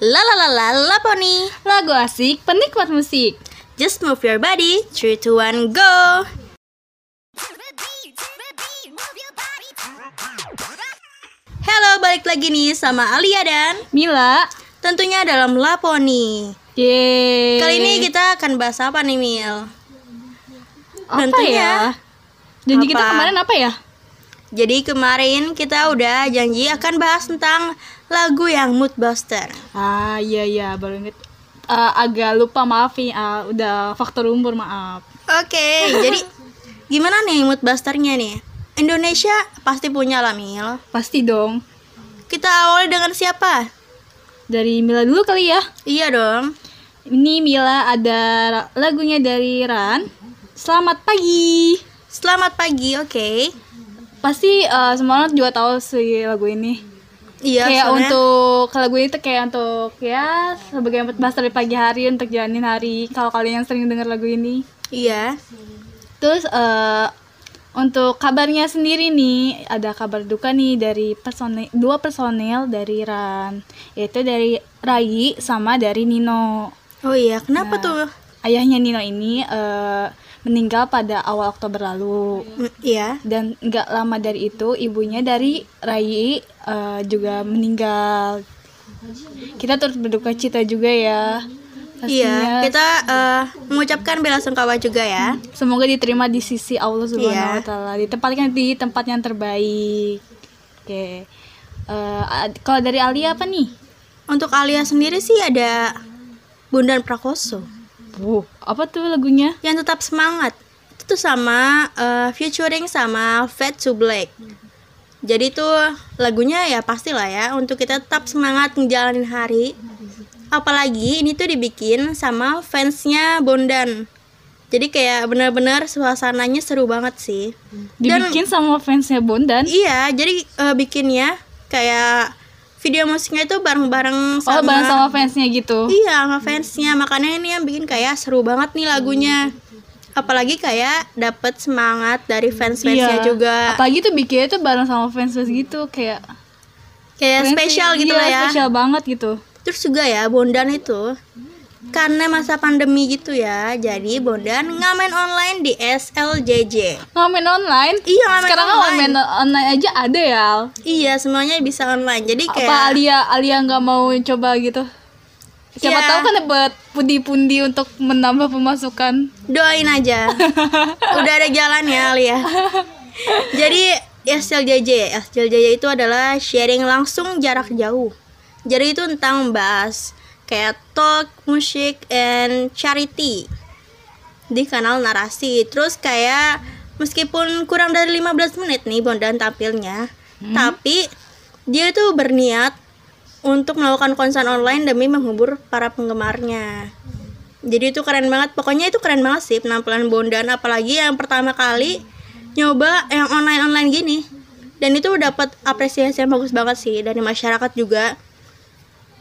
La la la la la pony. Lagu asik, penikmat musik. Just move your body. 3 2 1 go. Halo, balik lagi nih sama Alia dan Mila. tentunya dalam Laponi. Yeay. Kali ini kita akan bahas apa nih, Mil? apa tentunya- ya? Janji kita Apa? kemarin apa ya? Jadi kemarin kita udah janji akan bahas tentang lagu yang mood buster. Ah iya iya baru inget. Eh, agak lupa maaf ya, ah, udah faktor umur maaf. Oke, jadi gimana nih mood busternya nih? Indonesia pasti punya lah, Mil. Pasti dong. Kita awali dengan siapa? Dari Mila dulu kali ya. Iya dong. Ini Mila ada lagunya dari Ran. Selamat pagi. Selamat pagi, oke. Pasti eh, semua orang juga tahu sih lagu ini. Iya, kayak soalnya- untuk kalau lagu ini tuh kayak untuk ya sebagai bahas dari pagi hari untuk jalanin hari kalau kalian yang sering dengar lagu ini Iya. terus eh untuk kabarnya sendiri nih ada kabar duka nih dari personel dua personel dari Ran yaitu dari Rai sama dari Nino Oh iya, kenapa Nah. tuh? ayahnya Nino ini eh, meninggal pada awal Oktober lalu. Iya. dan nggak lama dari itu ibunya dari Rai eh, juga meninggal. Kita turut berduka cita juga ya. Iya, pastinya kita eh, mengucapkan bela sungkawa juga ya. semoga diterima di sisi Allah Subhanahu Iya. Wa Taala. Ditempatkan di tempat yang terbaik. Oke. Eh, ad- kalau dari Alia apa nih? Untuk Alia sendiri sih ada Bundan Prakoso Wuh, apa tuh lagunya yang tetap semangat. Itu tuh sama eh, featuring sama Fat to Black. Jadi tuh lagunya ya pastilah ya untuk kita tetap semangat ngejalanin hari. Apalagi ini tuh dibikin sama fansnya Bondan. Jadi kayak benar-benar suasananya seru banget sih. Dan dibikin sama fansnya Bondan iya, jadi eh, bikinnya kayak video musiknya itu bareng-bareng oh sama bareng sama fansnya gitu? Iya sama fansnya. Makanya ini yang bikin kayak seru banget nih lagunya. Apalagi kayak dapet semangat dari fans fansnya Iya. juga. Apalagi tuh bikinnya tuh bareng sama fans fans gitu kayak kayak spesial gitu Iya, lah ya. spesial banget gitu. Terus juga ya Bondan itu karena masa pandemi gitu ya jadi Bondan ngamen online di SLJJ ngamen online? Iya, ngamen sekarang online. ngamen online. aja ada ya iya semuanya bisa online. Jadi kayak apa Alia Alia nggak mau coba gitu? Siapa Iya. tahu kan dapat pundi-pundi untuk menambah pemasukan. Doain aja. Udah ada jalannya Alia. Jadi SLJJ SLJJ itu adalah sharing langsung jarak jauh. Jadi itu tentang membahas kayak talk musik and charity. Di kanal narasi. Terus kayak meskipun kurang dari 15 menit nih Bondan tampilnya tapi dia itu berniat untuk melakukan konser online demi menghibur para penggemarnya. Jadi itu keren banget. Pokoknya itu keren banget sih penampilan Bondan apalagi yang pertama kali nyoba yang online online gini. Dan itu dapat apresiasi yang bagus banget sih dari masyarakat juga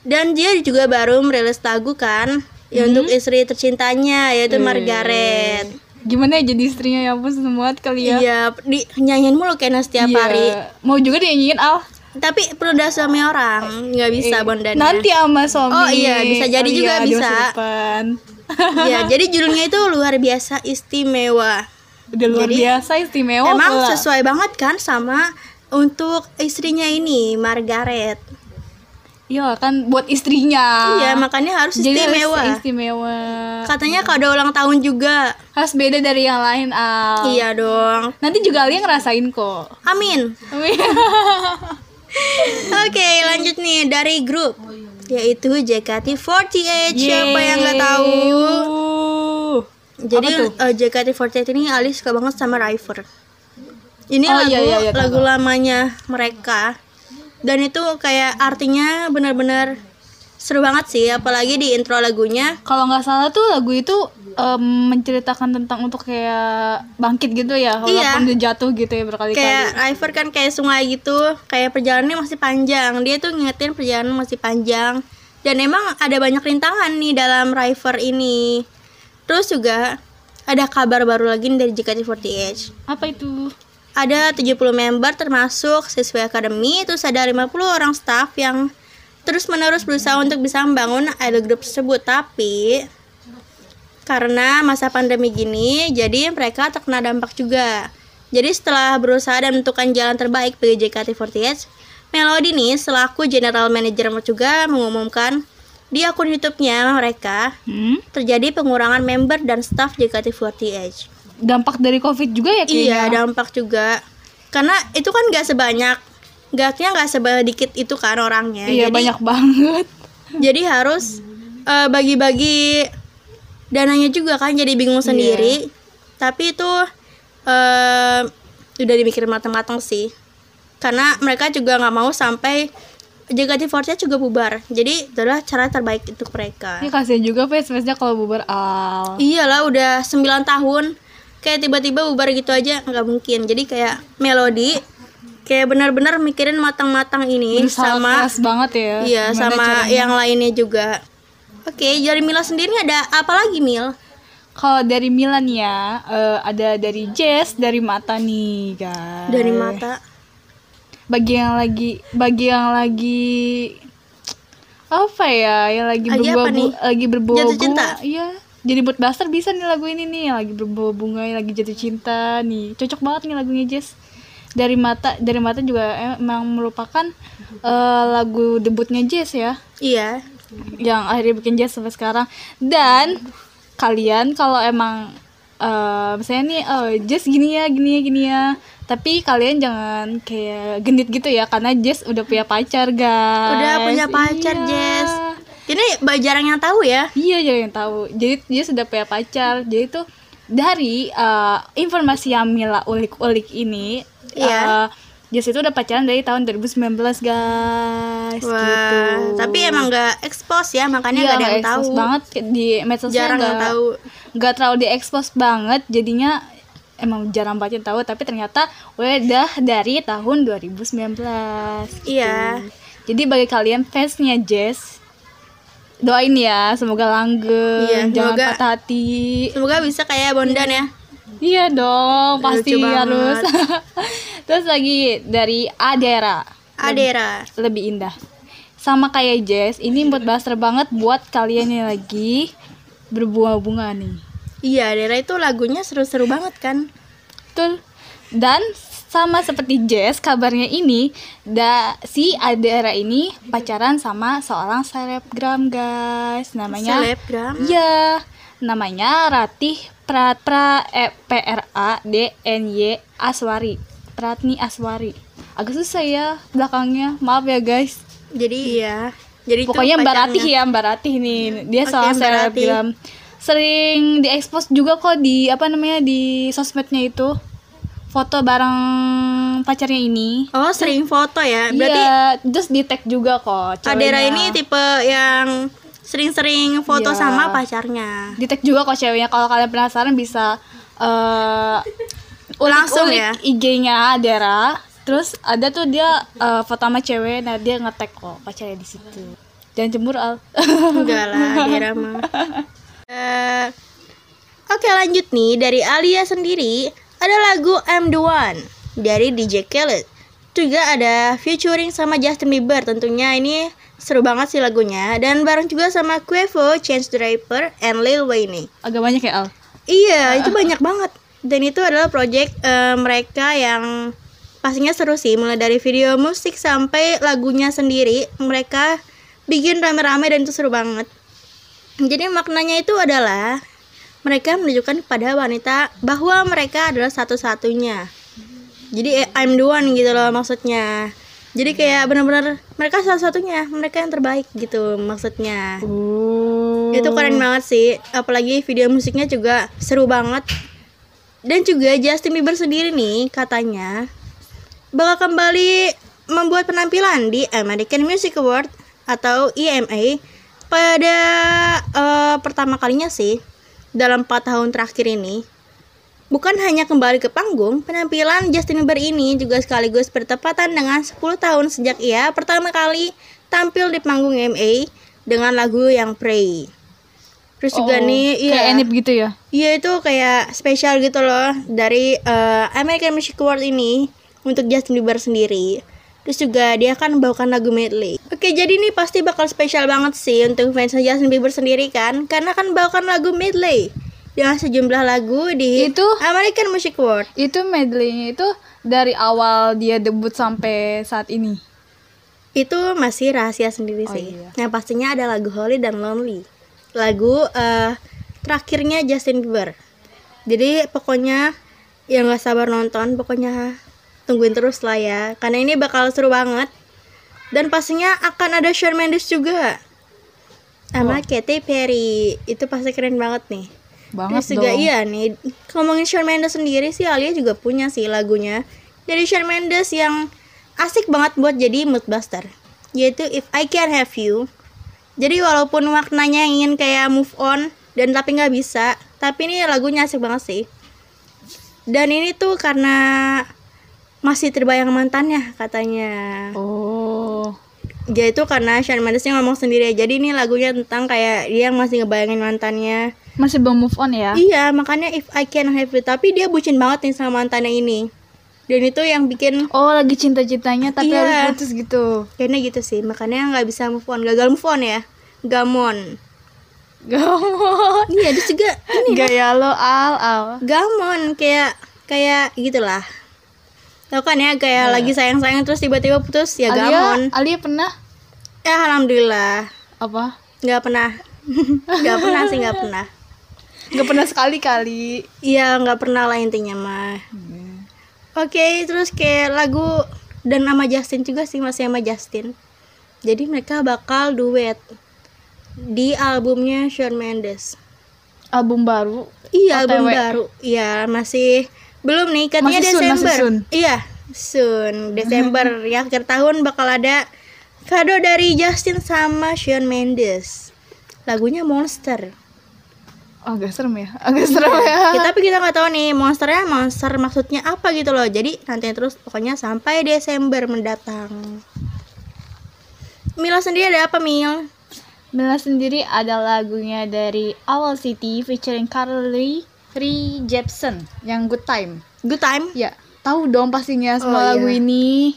dan dia juga baru merilis lagu kan ya untuk istri tercintanya yaitu Margaret. Gimana ya jadi istrinya? Ya ampun seneng banget kali ya. Iya di nyanyiin mulu kayaknya setiap Iya. hari. Mau juga dinyanyiin Al. Tapi perlu ada suami orang nggak bisa Bondan. nanti sama suami. Oh, iya, bisa jadi Oh, juga iya, di masa bisa. ya jadi judulnya itu luar biasa istimewa. Udah luar Jadi, biasa istimewa Emang pula. sesuai banget kan sama untuk istrinya ini Margaret. Iya kan buat istrinya Iya, makanya harus Jadi harus istimewa. istimewa Katanya kado ulang tahun juga. harus beda dari yang lain Al Iya dong. nanti juga Alia ngerasain kok Amin. Oke, lanjut nih dari grup yaitu JKT48. Siapa yang nggak tahu? Yeay. Jadi tuh? eh, JKT48 ini Ali suka banget sama River. Ini Oh, lagu iya, iya, iya, lagu lamanya mereka. Dan itu kayak artinya benar-benar seru banget sih, apalagi di intro lagunya. kalau nggak salah tuh lagu itu em, menceritakan tentang untuk kayak bangkit gitu ya walaupun dia jatuh gitu ya berkali-kali Kayak River kan kayak sungai gitu, kayak perjalanannya masih panjang. Dia tuh ngingetin perjalanan masih panjang. Dan emang ada banyak rintangan nih dalam River ini. Terus juga ada kabar baru lagi dari JKT48. apa itu ada 70 member termasuk siswa akademi terus ada 50 orang staff yang terus-menerus berusaha untuk bisa membangun idol group tersebut, tapi karena masa pandemi gini, jadi mereka terkena dampak juga. Jadi setelah berusaha dan menentukan jalan terbaik bagi JKT48, Melody nih selaku general manager juga mengumumkan di akun YouTube-nya mereka Hmm? terjadi pengurangan member dan staff JKT48. Dampak dari COVID juga ya kayaknya. Iya, dampak juga. Karena itu kan gak sebanyak, gaknya gak sedikit itu kan orangnya. Iya, jadi, banyak banget. Jadi harus eh, bagi-bagi dananya juga kan jadi bingung Iya. sendiri. Tapi itu eh udah dimikirin matang-matang sih. Karena mereka juga nggak mau sampai JKT48 juga bubar. Jadi itu adalah cara terbaik untuk mereka. Ini kasihan juga fans-fansnya kalau bubar al. Iyalah udah 9 tahun kayak tiba-tiba bubar gitu aja nggak mungkin. Jadi kayak melodi kayak benar-benar mikirin matang-matang ini Berusaha sama banget ya. iya sama caranya. yang lainnya juga. Oke, dari Mila sendiri ada apa lagi Mil? Kalau dari Milan ya, eh, ada dari Jess, dari mata nih, guys. Dari mata. Bagi yang lagi, bagi yang lagi apa ya, yang lagi Lagi lagi berbau Jatuh cinta? Iya. Jadi buat Buster bisa nih lagu ini nih, lagi berbau bunga, lagi jatuh cinta nih. Cocok banget nih lagunya Jess. Dari mata, dari mata juga emang merupakan eh, lagu debutnya Jess ya. Iya. yang akhirnya bikin jazz sampai sekarang dan kalian kalau emang eh misalnya nih oh jazz gini ya gini ya gini ya tapi kalian jangan kayak genit gitu ya karena jazz udah punya pacar guys Udah punya pacar, Iya. Jess. Ini jarang yang tahu ya. iya jarang yang tahu jadi jazz udah punya pacar jadi tuh dari eh, informasi yang Mila ulik-ulik ini Iya. eh, Jess itu udah pacaran dari tahun 2019 guys gitu Wah, tapi emang nggak expose ya, makanya Iya, nggak ada yang expose tahu. banget di medsos Jarang yang tahu. nggak terlalu diekspos banget jadinya emang jarang banget yang tahu tapi ternyata udah dari tahun 2019 gitu. Iya. jadi bagi kalian fansnya Jess doain ya semoga langgeng Iya, jangan semoga- patah hati. Semoga bisa kayak Bondan ya. iya dong pasti Lucu harus. Terus lagi dari Adera. Adera. lebih indah. Sama kayak Jess ini buat buster banget buat kalian yang lagi berbunga-bunga nih. Iya, Adera itu lagunya seru-seru banget kan. betul. Dan sama seperti Jess kabarnya ini da si Adera ini pacaran sama seorang selebgram guys namanya Selebgram. Iya, namanya Ratih Prat Pra eh, P R A D N Y Aswari. Pratni Aswari. Agak susah ya belakangnya. Maaf ya guys. Jadi iya. Jadi Pokoknya Mbak Ratih ya, Mbak Ratih nih. Dia Oke, seorang selebgram. Sering diekspos juga kok di apa namanya di sosmednya itu. Foto bareng pacarnya ini. Oh, sering foto ya. Berarti iya, terus di tag juga kok. Adera ini tipe yang sering-sering foto Iya. sama pacarnya. di tag juga kok ceweknya kalau kalian penasaran bisa eh Langsung ulik-ulik ya? IG-nya Adera terus ada tuh dia eh, foto sama cewek nah dia nge-tag kok pacarnya di situ jangan cemburu al Enggak lah, Adera mah. Eh, Oke, lanjut nih dari Alia sendiri ada lagu I'm the One dari DJ Khaled. Juga ada featuring sama Justin Bieber tentunya ini seru banget sih lagunya dan bareng juga sama Quavo, Chance the Rapper, and Lil Wayne. agak banyak ya al Iya, itu banyak banget. Dan itu adalah project eh, mereka yang pastinya seru sih, mulai dari video musik sampai lagunya sendiri. Mereka bikin rame-rame dan itu seru banget. Jadi maknanya itu adalah mereka menunjukkan pada wanita bahwa mereka adalah satu-satunya. Jadi eh, I'm the one gitu loh maksudnya. Jadi kayak benar-benar mereka satu-satunya, mereka yang terbaik gitu maksudnya. uh. Itu keren banget sih, apalagi video musiknya juga seru banget. Dan juga Justin Bieber sendiri nih katanya bakal kembali membuat penampilan di American Music Award atau EMA pada eh, pertama kalinya sih dalam 4 tahun terakhir ini. Bukan hanya kembali ke panggung, penampilan Justin Bieber ini juga sekaligus bertepatan dengan 10 tahun sejak ia pertama kali tampil di panggung EMA dengan lagu yang Pray. Terus juga Oh, nih, kayak iya. Enip gitu ya Iya itu kayak spesial gitu loh dari eh, American Music Award ini untuk Justin Bieber sendiri. Terus juga dia akan bawakan lagu medley. Oke, jadi ini pasti bakal spesial banget sih untuk fans Justin Bieber sendiri kan, karena akan bawakan lagu medley dengan sejumlah lagu di Itu? American Music Award. Itu medley itu dari awal dia debut sampai saat ini. Itu masih rahasia sendiri Oh, sih. iya. Yang pastinya ada lagu Holy dan Lonely. Lagu eh, terakhirnya Justin Bieber. Jadi pokoknya yang nggak sabar nonton, pokoknya tungguin terus lah ya. Karena ini bakal seru banget. Dan pastinya akan ada Shawn Mendes juga. Sama Oh. Katy Perry. Itu pasti keren banget nih. Banget Terus juga dong. iya nih ngomongin Shawn Mendes sendiri sih Alia juga punya sih lagunya dari Shawn Mendes yang asik banget buat jadi moodbuster yaitu If I Can Have You jadi walaupun maknanya ingin kayak move on dan tapi nggak bisa tapi ini lagunya asik banget sih dan ini tuh karena masih terbayang mantannya katanya Oh. dia itu karena Shawn Mendesnya ngomong sendiri jadi ini lagunya tentang kayak dia yang masih ngebayangin mantannya Masih belum move on ya? Iya, makanya if I can have you. Tapi dia bucin banget nih sama mantannya ini. Dan itu yang bikin Oh, lagi cinta-cintanya tapi Iya. harus putus gitu. kayaknya gitu sih. Makanya nggak bisa move on, gagal move on ya. Gamon. Gamon. Iya, dia juga ini Gaya lo al al. gamon kayak kayak gitulah. Tahu kan ya kayak Iya. lagi sayang-sayang terus tiba-tiba putus ya Alia, gamon. Alia pernah Ya alhamdulillah. apa? nggak pernah. nggak pernah sih nggak pernah. Gak pernah sekali-kali. Iya nggak pernah lah intinya mah. Oke, terus kayak lagu dan sama Justin juga sih masih sama Justin. Jadi mereka bakal duet di albumnya Shawn Mendes. Album baru. Iya, album baru. Iya, masih belum nih katanya Masih soon, Desember. masih soon. Iya, soon Desember ya akhir tahun bakal ada kado dari Justin sama Shawn Mendes. Lagunya Monster. Oh, agak serem ya. Agak serem ya. Ya, tapi kita nggak tahu nih monsternya monster maksudnya apa gitu loh. Jadi nanti terus pokoknya sampai Desember mendatang. Mila sendiri ada apa Mil? Mila sendiri ada lagunya dari Owl City featuring Carly Rae Jepsen yang Good Time. Good time? Ya, tahu dong pastinya semua Oh, iya. lagu ini.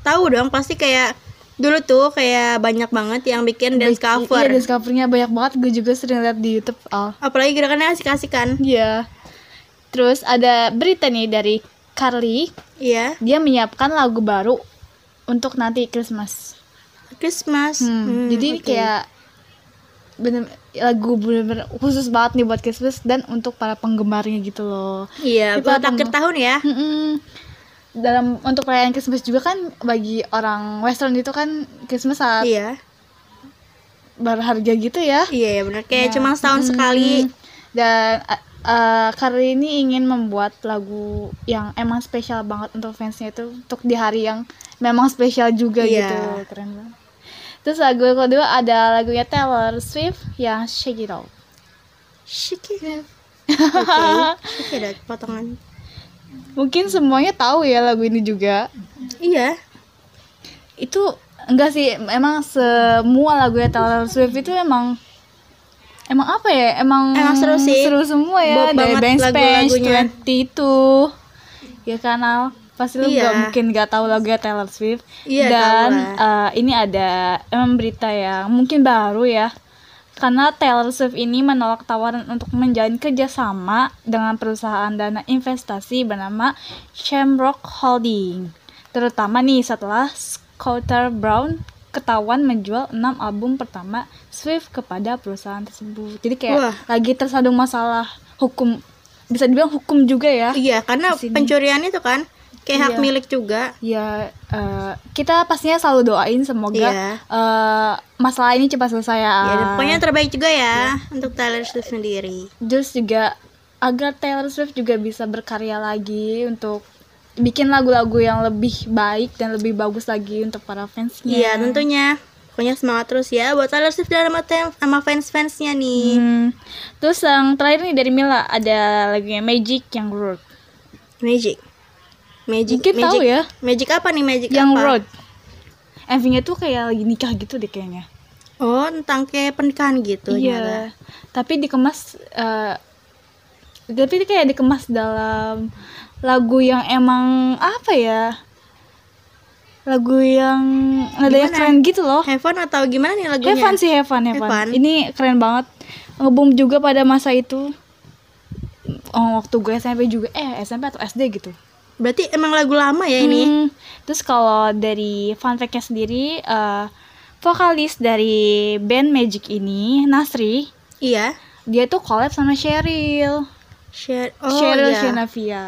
Tahu dong pasti kayak dulu tuh kayak banyak banget yang bikin dance Iya, cover. dance covernya banyak banget. Gue juga sering lihat di YouTube. Al. Apalagi gerakannya asik-asikan. Iya. Terus ada berita nih dari Carly. Iya. Dia menyiapkan lagu baru untuk nanti Christmas. Christmas. Hmm, Hmm, jadi oke. kayak bener lagu bener-bener khusus banget nih buat Christmas dan untuk para penggemarnya gitu loh. Iya, buat akhir tahun ya. Mm-mm. Dalam untuk perayaan Christmas juga kan bagi orang Western itu kan Christmas saat Iya. berharga gitu ya. Iya, ya benar. Kayak Ya, cuma setahun mm, sekali. Dan uh, Carly ini ingin membuat lagu yang emang spesial banget untuk fansnya itu untuk di hari yang memang spesial juga Iya. gitu. Keren banget. Terus lagu kedua ada lagunya Taylor Swift yang Shake It Off. Shake it. Oke. Shake it out, potongan. Mungkin semuanya tahu ya lagu ini juga. Iya. Itu enggak sih, emang semua lagunya Taylor Swift itu emang emang apa ya? Emang Emang seru sih. Seru semua ya Bop dari banget Bang Spence, lagu-lagunya. 20 itu. Ya kan Al? Pasti lu Iya. nggak mungkin gak tahu lagunya Taylor Swift. Iya, Dan eh, ini ada emang berita yang mungkin baru ya. Karena Taylor Swift ini menolak tawaran untuk menjalin kerjasama dengan perusahaan dana investasi bernama Shamrock Holding. Terutama nih setelah Scooter Brown ketahuan menjual 6 album pertama Swift kepada perusahaan tersebut. Jadi kayak Wah. lagi tersandung masalah hukum bisa dibilang hukum juga ya. Iya, karena pencurian itu kan kayak hak Iya. milik juga. Ya, eh, kita pastinya selalu doain semoga Iya. eh, masalah ini cepat selesai ya. Ya, dan pokoknya yang terbaik juga ya untuk Taylor Swift sendiri. Terus juga agar Taylor Swift juga bisa berkarya lagi untuk bikin lagu-lagu yang lebih baik dan lebih bagus lagi untuk para fansnya. Iya, tentunya. Pokoknya semangat terus ya buat Taylor Swift dan sama, sama fans-fansnya nih. Hmm. Terus yang terakhir nih dari Mila ada lagunya Magic yang Road. Magic. Magic. Mungkin magic. tahu ya. Magic apa nih Magic Yang apa? Road. MV-nya tuh kayak lagi nikah gitu deh kayaknya. Oh, tentang kayak pernikahan gitu Iya. nyata. Tapi dikemas eh tapi kayak dikemas dalam lagu yang emang apa ya? lagu yang nadanya Gimana? keren gitu loh Heaven atau gimana nih lagunya? Heaven sih Heaven, Heaven Heaven. ini keren banget ngebum juga pada masa itu oh, waktu gue SMP juga eh SMP atau SD gitu Berarti emang lagu lama ya ini? Hmm, terus kalau dari fun fact-nya sendiri eh, vokalis dari band Magic ini Nasri Iya. dia tuh collab sama Cheryl Share. Oh Cheryl iya. Sheinafia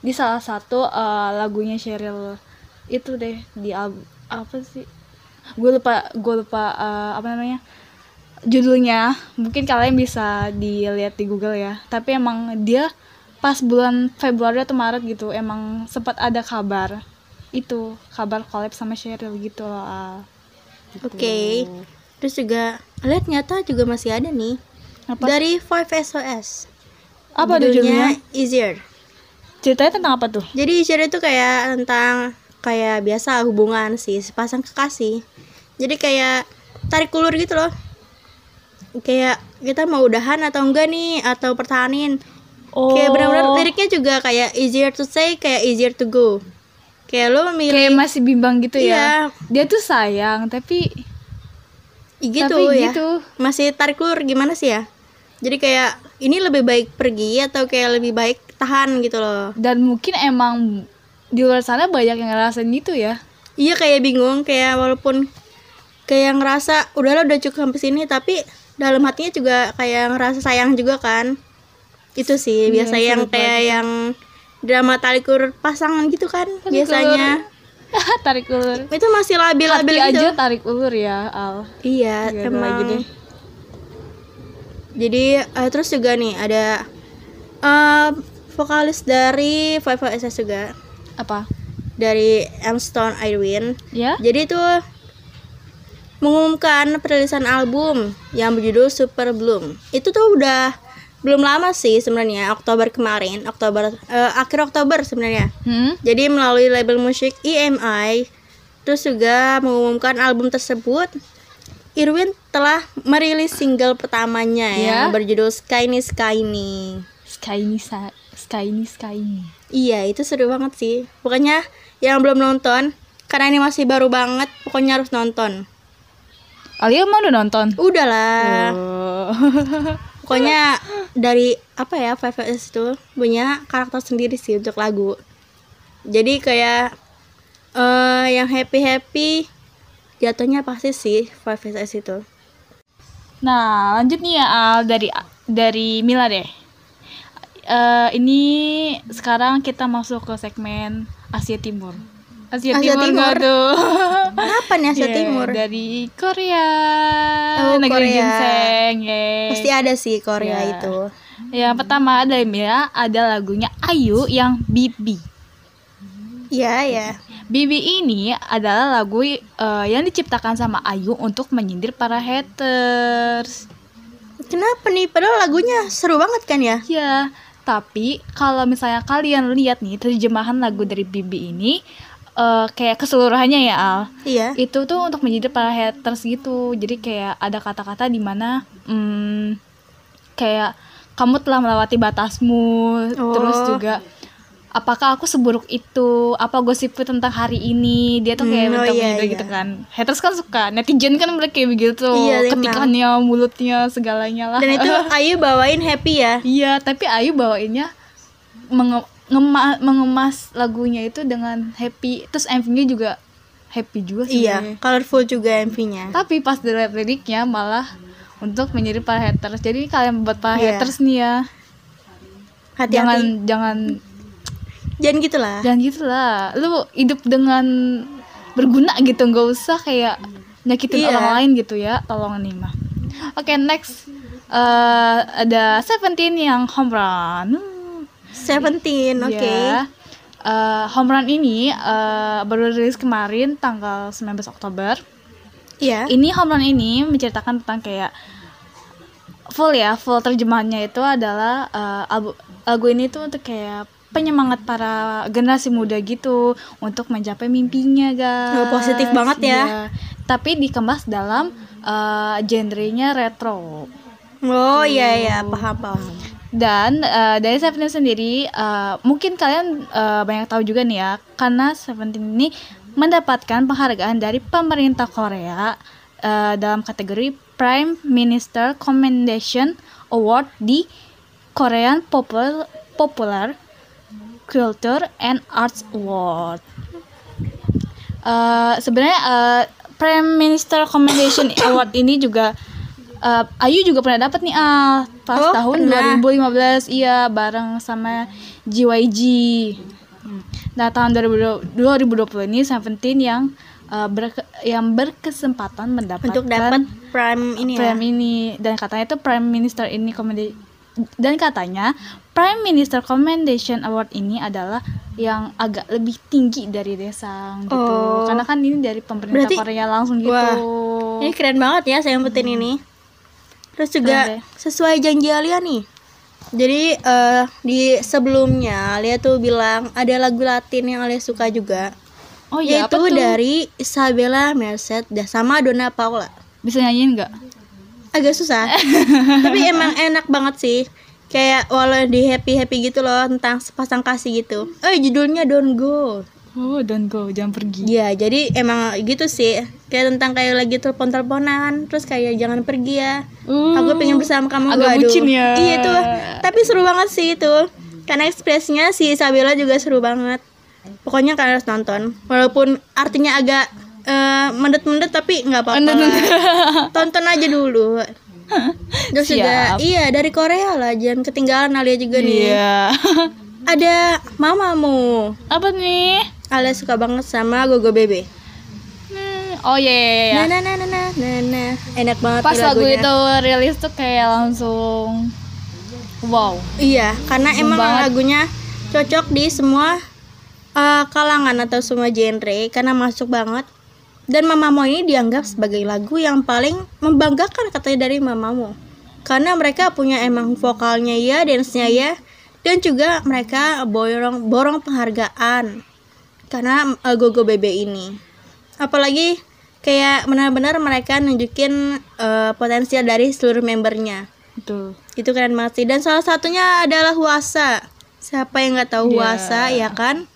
di salah satu eh, lagunya Cheryl itu deh di apa sih gue lupa gue lupa eh, apa namanya judulnya mungkin kalian bisa dilihat di Google ya tapi emang dia pas bulan Februari atau Maret gitu emang sempat ada kabar itu kabar collab sama Cheryl gitu loh Al. Gitu. Oke. Terus juga lihat nyata juga masih ada nih. apa Dari Five SOS. apa judulnya Easier. ceritanya tentang apa tuh Jadi Easier itu kayak tentang kayak biasa hubungan sih sepasang kekasih. Jadi kayak tarik ulur gitu loh. Kayak kita mau udahan atau enggak nih atau pertahanin. Oh Kayak benar-benar liriknya juga kayak easier to say kayak easier to go. Kayak lo milih kayak masih bimbang gitu Iya. ya dia tuh sayang tapi gitu tapi ya. gitu Masih tarik ulur gimana sih ya? Jadi kayak ini lebih baik pergi atau kayak lebih baik tahan gitu loh. dan mungkin emang di luar sana banyak yang ngerasain itu ya Iya kayak bingung kayak walaupun kayak ngerasa udahlah udah cukup sampai sini tapi dalam hatinya juga kayak ngerasa sayang juga kan. Itu sih Iya, biasa yang kayak yang drama tarik ulur pasangan gitu kan Tarik biasanya. tarik ulur Itu masih labil-labil hati gitu. aja tarik ulur ya Al Iya, Gak emang. lagi. Jadi eh, terus juga nih ada eh, vokalis dari Five SS juga apa dari Stone Irwin. ya Jadi itu mengumumkan perilisan album yang berjudul Super Bloom. Itu tuh udah belum lama sih sebenarnya Oktober kemarin, Oktober eh, akhir Oktober sebenarnya. hmm? Jadi melalui label musik EMI terus juga mengumumkan album tersebut Irwin telah merilis single pertamanya Ya. yang berjudul Skyny Skyny. sky ini sa- sky ini sky ini Iya, itu seru banget sih. Pokoknya yang belum nonton karena ini masih baru banget, pokoknya harus nonton. Alia emang udah nonton Udahlah. Oh. Pokoknya dari apa ya Five S itu punya karakter sendiri sih untuk lagu. Jadi kayak eh yang happy happy jatuhnya pasti sih Five S itu. Nah, lanjut nih ya Al dari dari Mila deh. Eh ini sekarang kita masuk ke segmen Asia Timur. Asia, Asia Timur, Timur. tuh? Kenapa nih Asia Iya, Timur? Dari Korea. Oh, negeri Korea. ginseng. yeay. Pasti ada sih Korea Iya. itu. Yang pertama ada Mila, ada lagunya Ayu yang Bibi. Iya ya. Bibi ini adalah lagu eh, yang diciptakan sama Ayu untuk menyindir para haters. Kenapa nih? Padahal lagunya seru banget kan ya? Ya, tapi kalau misalnya kalian lihat nih terjemahan lagu dari Bibi ini eh, kayak keseluruhannya ya Al, Iya. itu tuh untuk menyindir para haters gitu. Jadi kayak ada kata-kata di mana hmm, kayak kamu telah melewati batasmu, Oh. terus juga apakah aku seburuk itu? Apa gosipku tentang hari ini? Dia tuh kayak Hmm, oh bentuk iya, gitu, iya. gitu kan. Haters kan suka, netizen kan mereka kayak begitu. Iya, emang. Ketikannya, mulutnya, segalanya lah. Dan itu Ayu bawain happy ya. Iya, tapi Ayu bawainnya menge- ngema- mengemas lagunya itu dengan happy. Terus MV-nya juga happy juga sih. Iya, colorful juga MV-nya. Tapi pas dilihat liriknya malah untuk menyindir para haters. Jadi kalian buat para Iya. haters nih ya, Hati-hati. jangan jangan Jangan gitulah. jangan gitu lah. Lu hidup dengan berguna gitu, nggak usah kayak nyakitin Iya. orang lain gitu ya. Tolong nih mah. Oke, next eh ada Seventeen yang home run. Seventeen, oke. Ya. Eh, home run ini eh, baru rilis kemarin tanggal 19 Oktober. Iya. Ini home run ini menceritakan tentang kayak full ya, full terjemahannya itu adalah eh, lagu, lagu ini tuh untuk kayak penyemangat para generasi muda gitu untuk mencapai mimpinya guys. Oh, positif banget ya. Iya. Tapi dikemas dalam eh, genrenya retro. Oh iya iya, paham paham. Dan eh, dari Seventeen sendiri, eh, mungkin kalian eh, banyak tahu juga nih ya, karena Seventeen ini mendapatkan penghargaan dari pemerintah Korea eh, dalam kategori Prime Minister Commendation Award di Korean Popular, Popular Culture and Arts Award. Eh, sebenarnya eh, Prime Minister Commendation Award ini juga eh, Ayu juga pernah dapat nih ah pas Oh, tahun pernah. 2015 iya bareng sama. Hmm. Nah tahun 2020 2020 ini Seventeen yang eh, berke- yang berkesempatan mendapatkan Untuk dapat prime ini ya. Prime ini dan katanya itu Prime Minister ini komedi dan katanya Prime Minister Commendation Award ini adalah yang agak lebih tinggi dari Desang gitu. Oh. Karena kan ini dari pemerintah Berarti- Korea langsung gitu. Wah, Ini keren banget ya saya Seventeen ini. Terus juga deh. sesuai janji Alia nih. Jadi eh, di sebelumnya Alia tuh bilang ada lagu Latin yang Alia suka juga. Oh iya, yaitu tuh? dari Isabella Merced dan sama Donna Paula. Bisa nyanyiin nggak? Agak susah. Tapi emang enak banget sih. Kayak walau di happy happy gitu loh tentang sepasang kasih gitu. Eh judulnya Don't Go. Oh, don't go, jangan pergi. Iya, jadi emang gitu sih. Kayak tentang kayak lagi telepon-teleponan, terus kayak jangan pergi ya. Uh, Aku pengen bersama kamu. agak Waduh. bucin ya. Iya itu. Tapi seru banget sih itu. Karena ekspresinya si Isabella juga seru banget. Pokoknya kalian harus nonton. Walaupun artinya agak eh, mendet-mendet tapi nggak apa-apa. Tonton aja dulu. Terus juga iya dari Korea lah, jangan ketinggalan Alia juga nih. Iya. Ada mamamu. apa nih? Alia suka banget sama Gogo Bebe. Hmm, oh iya, iya, iya. Nah, nah, nah, nah, nah, nah. Enak banget Pas lagu lagunya. itu rilis tuh kayak langsung wow. Iya, karena emang banget. lagunya cocok di semua eh, kalangan atau semua genre karena masuk banget. Dan Mamamoo ini dianggap sebagai lagu yang paling membanggakan katanya dari Mamamoo. Karena mereka punya emang vokalnya ya, dance-nya ya, dan juga mereka borong borong penghargaan karena eh, Gogo Bebe ini. Apalagi kayak benar-benar mereka nunjukin eh, potensial dari seluruh membernya Betul. itu keren banget sih dan salah satunya adalah Huasa siapa yang nggak tahu Iya. Huasa ya kan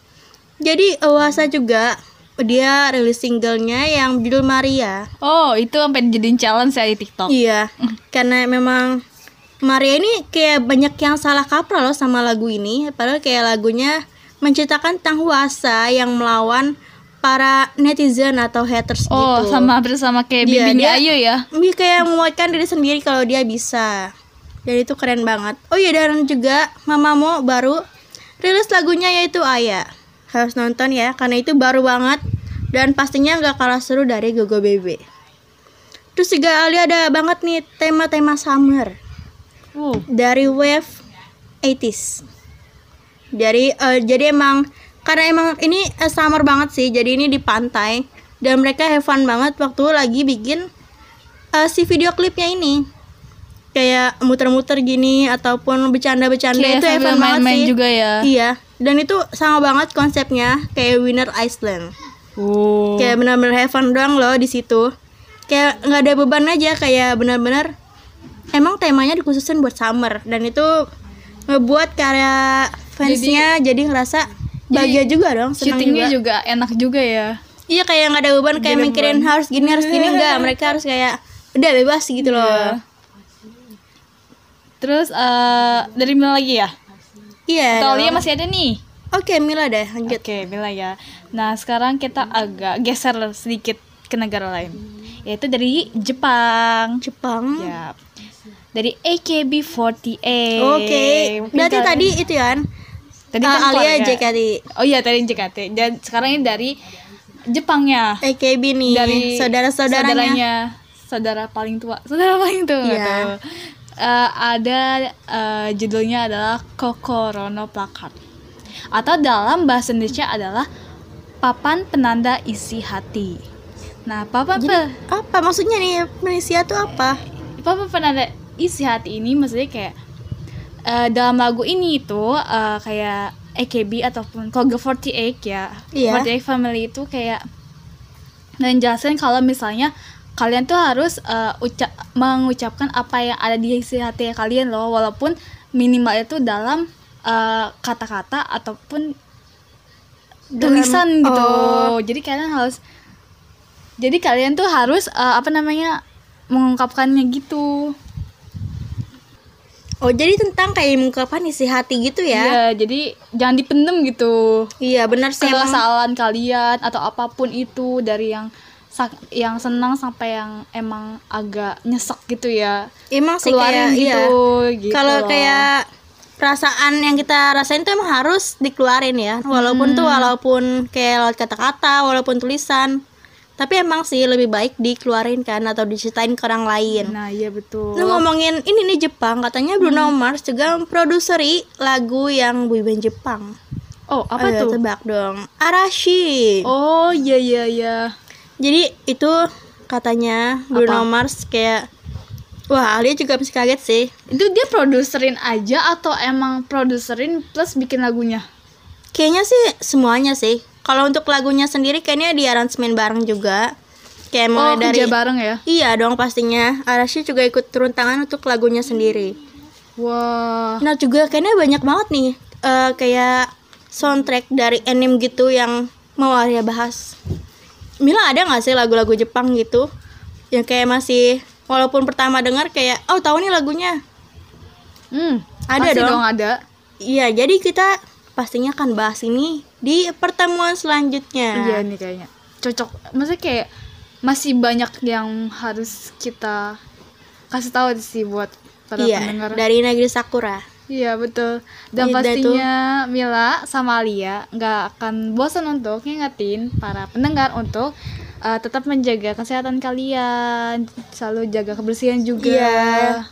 jadi eh, Huasa juga dia rilis singlenya yang judul Maria Oh, itu sampai dijadiin challenge ya di TikTok. iya karena memang Maria ini kayak banyak yang salah kaprah loh sama lagu ini padahal kayak lagunya menceritakan tentang Huasa yang melawan para netizen atau haters Oh, gitu. sama hampir sama kayak Iya, Bibi dia- Ayu ya. dia kayak menguatkan diri sendiri kalau dia bisa. Dan itu keren banget. Oh iya dan juga Mamamoo baru rilis lagunya yaitu Aya. Harus nonton ya karena itu baru banget. Dan pastinya nggak kalah seru dari Gogo Bebe. Terus juga Ali ada banget nih tema-tema summer. Uh, dari wave 80s dari eh, jadi emang karena emang ini eh, summer banget sih jadi ini di pantai. Dan mereka have fun banget waktu lagi bikin eh, si video klipnya ini. Kayak muter-muter gini ataupun bercanda-bercanda itu have fun banget main-main sih. juga ya. iya. Dan itu sama banget konsepnya kayak Winner Iceland Oh. kayak benar-benar have fun doang loh di situ. Kayak nggak ada beban aja kayak benar-benar emang temanya dikhususin buat summer. Dan itu ngebuat karya fansnya jadi, ngerasa bahagia juga dong senang juga. juga. enak juga ya. iya kayak nggak ada beban kayak mikirin beban. harus gini harus gini enggak mereka harus kayak udah bebas gitu loh Iya. Terus eh dari Mila lagi ya? iya Atau dong. Lia masih ada nih? oke Mila deh lanjut Oke, Mila ya. Nah, sekarang kita agak geser sedikit ke negara lain. Yaitu dari Jepang. Jepang Ya. Dari AKB48. oke Mungkin berarti tadi itu kan tadi uh, kan Alia Korea. JKT Oh iya, tadi JKT. Dan sekarang ini dari Jepangnya. AKB nih dari saudara-saudaranya saudaranya, saudara paling tua saudara paling tua Iya. tahu. Eh, ada eh, judulnya adalah Kokorono Placard atau dalam bahasa Indonesia adalah papan penanda isi hati nah papan pe- apa maksudnya nih Indonesia tuh apa papan penanda isi hati ini maksudnya kayak eh, dalam lagu ini itu eh, kayak AKB ataupun Koga 48 ya Iya. 48 family itu kayak menjelaskan kalau misalnya kalian tuh harus eh, uca- mengucapkan apa yang ada di isi hati kalian loh walaupun minimal itu dalam kata-kata ataupun tulisan gitu. Oh. Jadi kalian harus jadi kalian tuh harus eh, apa namanya mengungkapkannya gitu. Oh, jadi tentang kayak mengungkapkan isi hati gitu ya? Iya, jadi jangan dipendem gitu. Iya, benar sih. Kesalahan kalian atau apa pun itu dari yang sak- yang senang sampai yang emang agak nyesek gitu ya. Emang sih Keluarin kayak gitu, iya. gitu Kalau loh. kayak perasaan yang kita rasain tuh emang harus dikeluarin ya. Walaupun tuh Hmm. walaupun kayak kata-kata, walaupun tulisan. Tapi emang sih lebih baik dikeluarin kan atau diceritain ke orang lain. Nah, iya betul. Nah ngomongin ini nih Jepang, katanya Bruno Hmm. Mars juga memproduksi lagu yang boyband Jepang. Oh, apa Ayo, tuh? Tebak dong. Arashi. Oh, iya iya iya. Jadi itu katanya Bruno Apa? Mars kayak Wah, Alia juga masih kaget sih. Itu dia produserin aja atau emang produserin plus bikin lagunya? Kayaknya sih semuanya sih. Kalau untuk lagunya sendiri kayaknya di aransemen bareng juga. Kayak mulai oh, dari kerja bareng ya? Iya dong pastinya. Arashi juga ikut turun tangan untuk lagunya sendiri. Wah. Nah juga kayaknya banyak banget nih eh, kayak soundtrack dari anime gitu yang mau Arya bahas. Mila ada nggak sih lagu-lagu Jepang gitu yang kayak masih walaupun pertama dengar kayak oh tahu nih lagunya. Hmm, Ada pasti dong. ada. Iya jadi kita pastinya akan bahas ini di pertemuan selanjutnya. Iya nih kayaknya. Cocok. Maksudnya kayak masih banyak yang harus kita kasih tahu sih buat para Iya pendengar. dari negeri Sakura. Iya betul. Dan Iya, pastinya Mila sama Alia nggak akan bosan untuk ngingetin para pendengar untuk uh, tetap menjaga kesehatan kalian, selalu jaga kebersihan juga. Iya.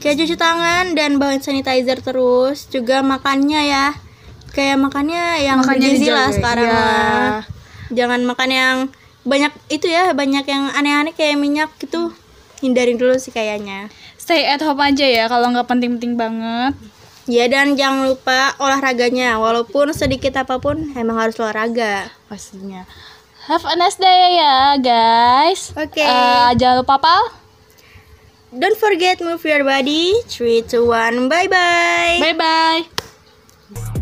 Kayak cuci tangan dan bawa sanitizer terus. Juga makannya ya. Kayak makannya yang Makannya bergizi lah dijaga, sekarang mah. Jangan makan yang banyak itu ya, banyak yang aneh-aneh kayak minyak gitu. Hindarin dulu sih kayaknya. Stay at home aja ya kalau nggak penting-penting banget. Ya dan jangan lupa olahraganya. Walaupun sedikit apa pun emang harus olahraga. Pastinya. Have a nice day ya guys. Oke. Uh, jangan lupa apa? Don't forget move your body. 3 2 1. Bye bye. Bye bye.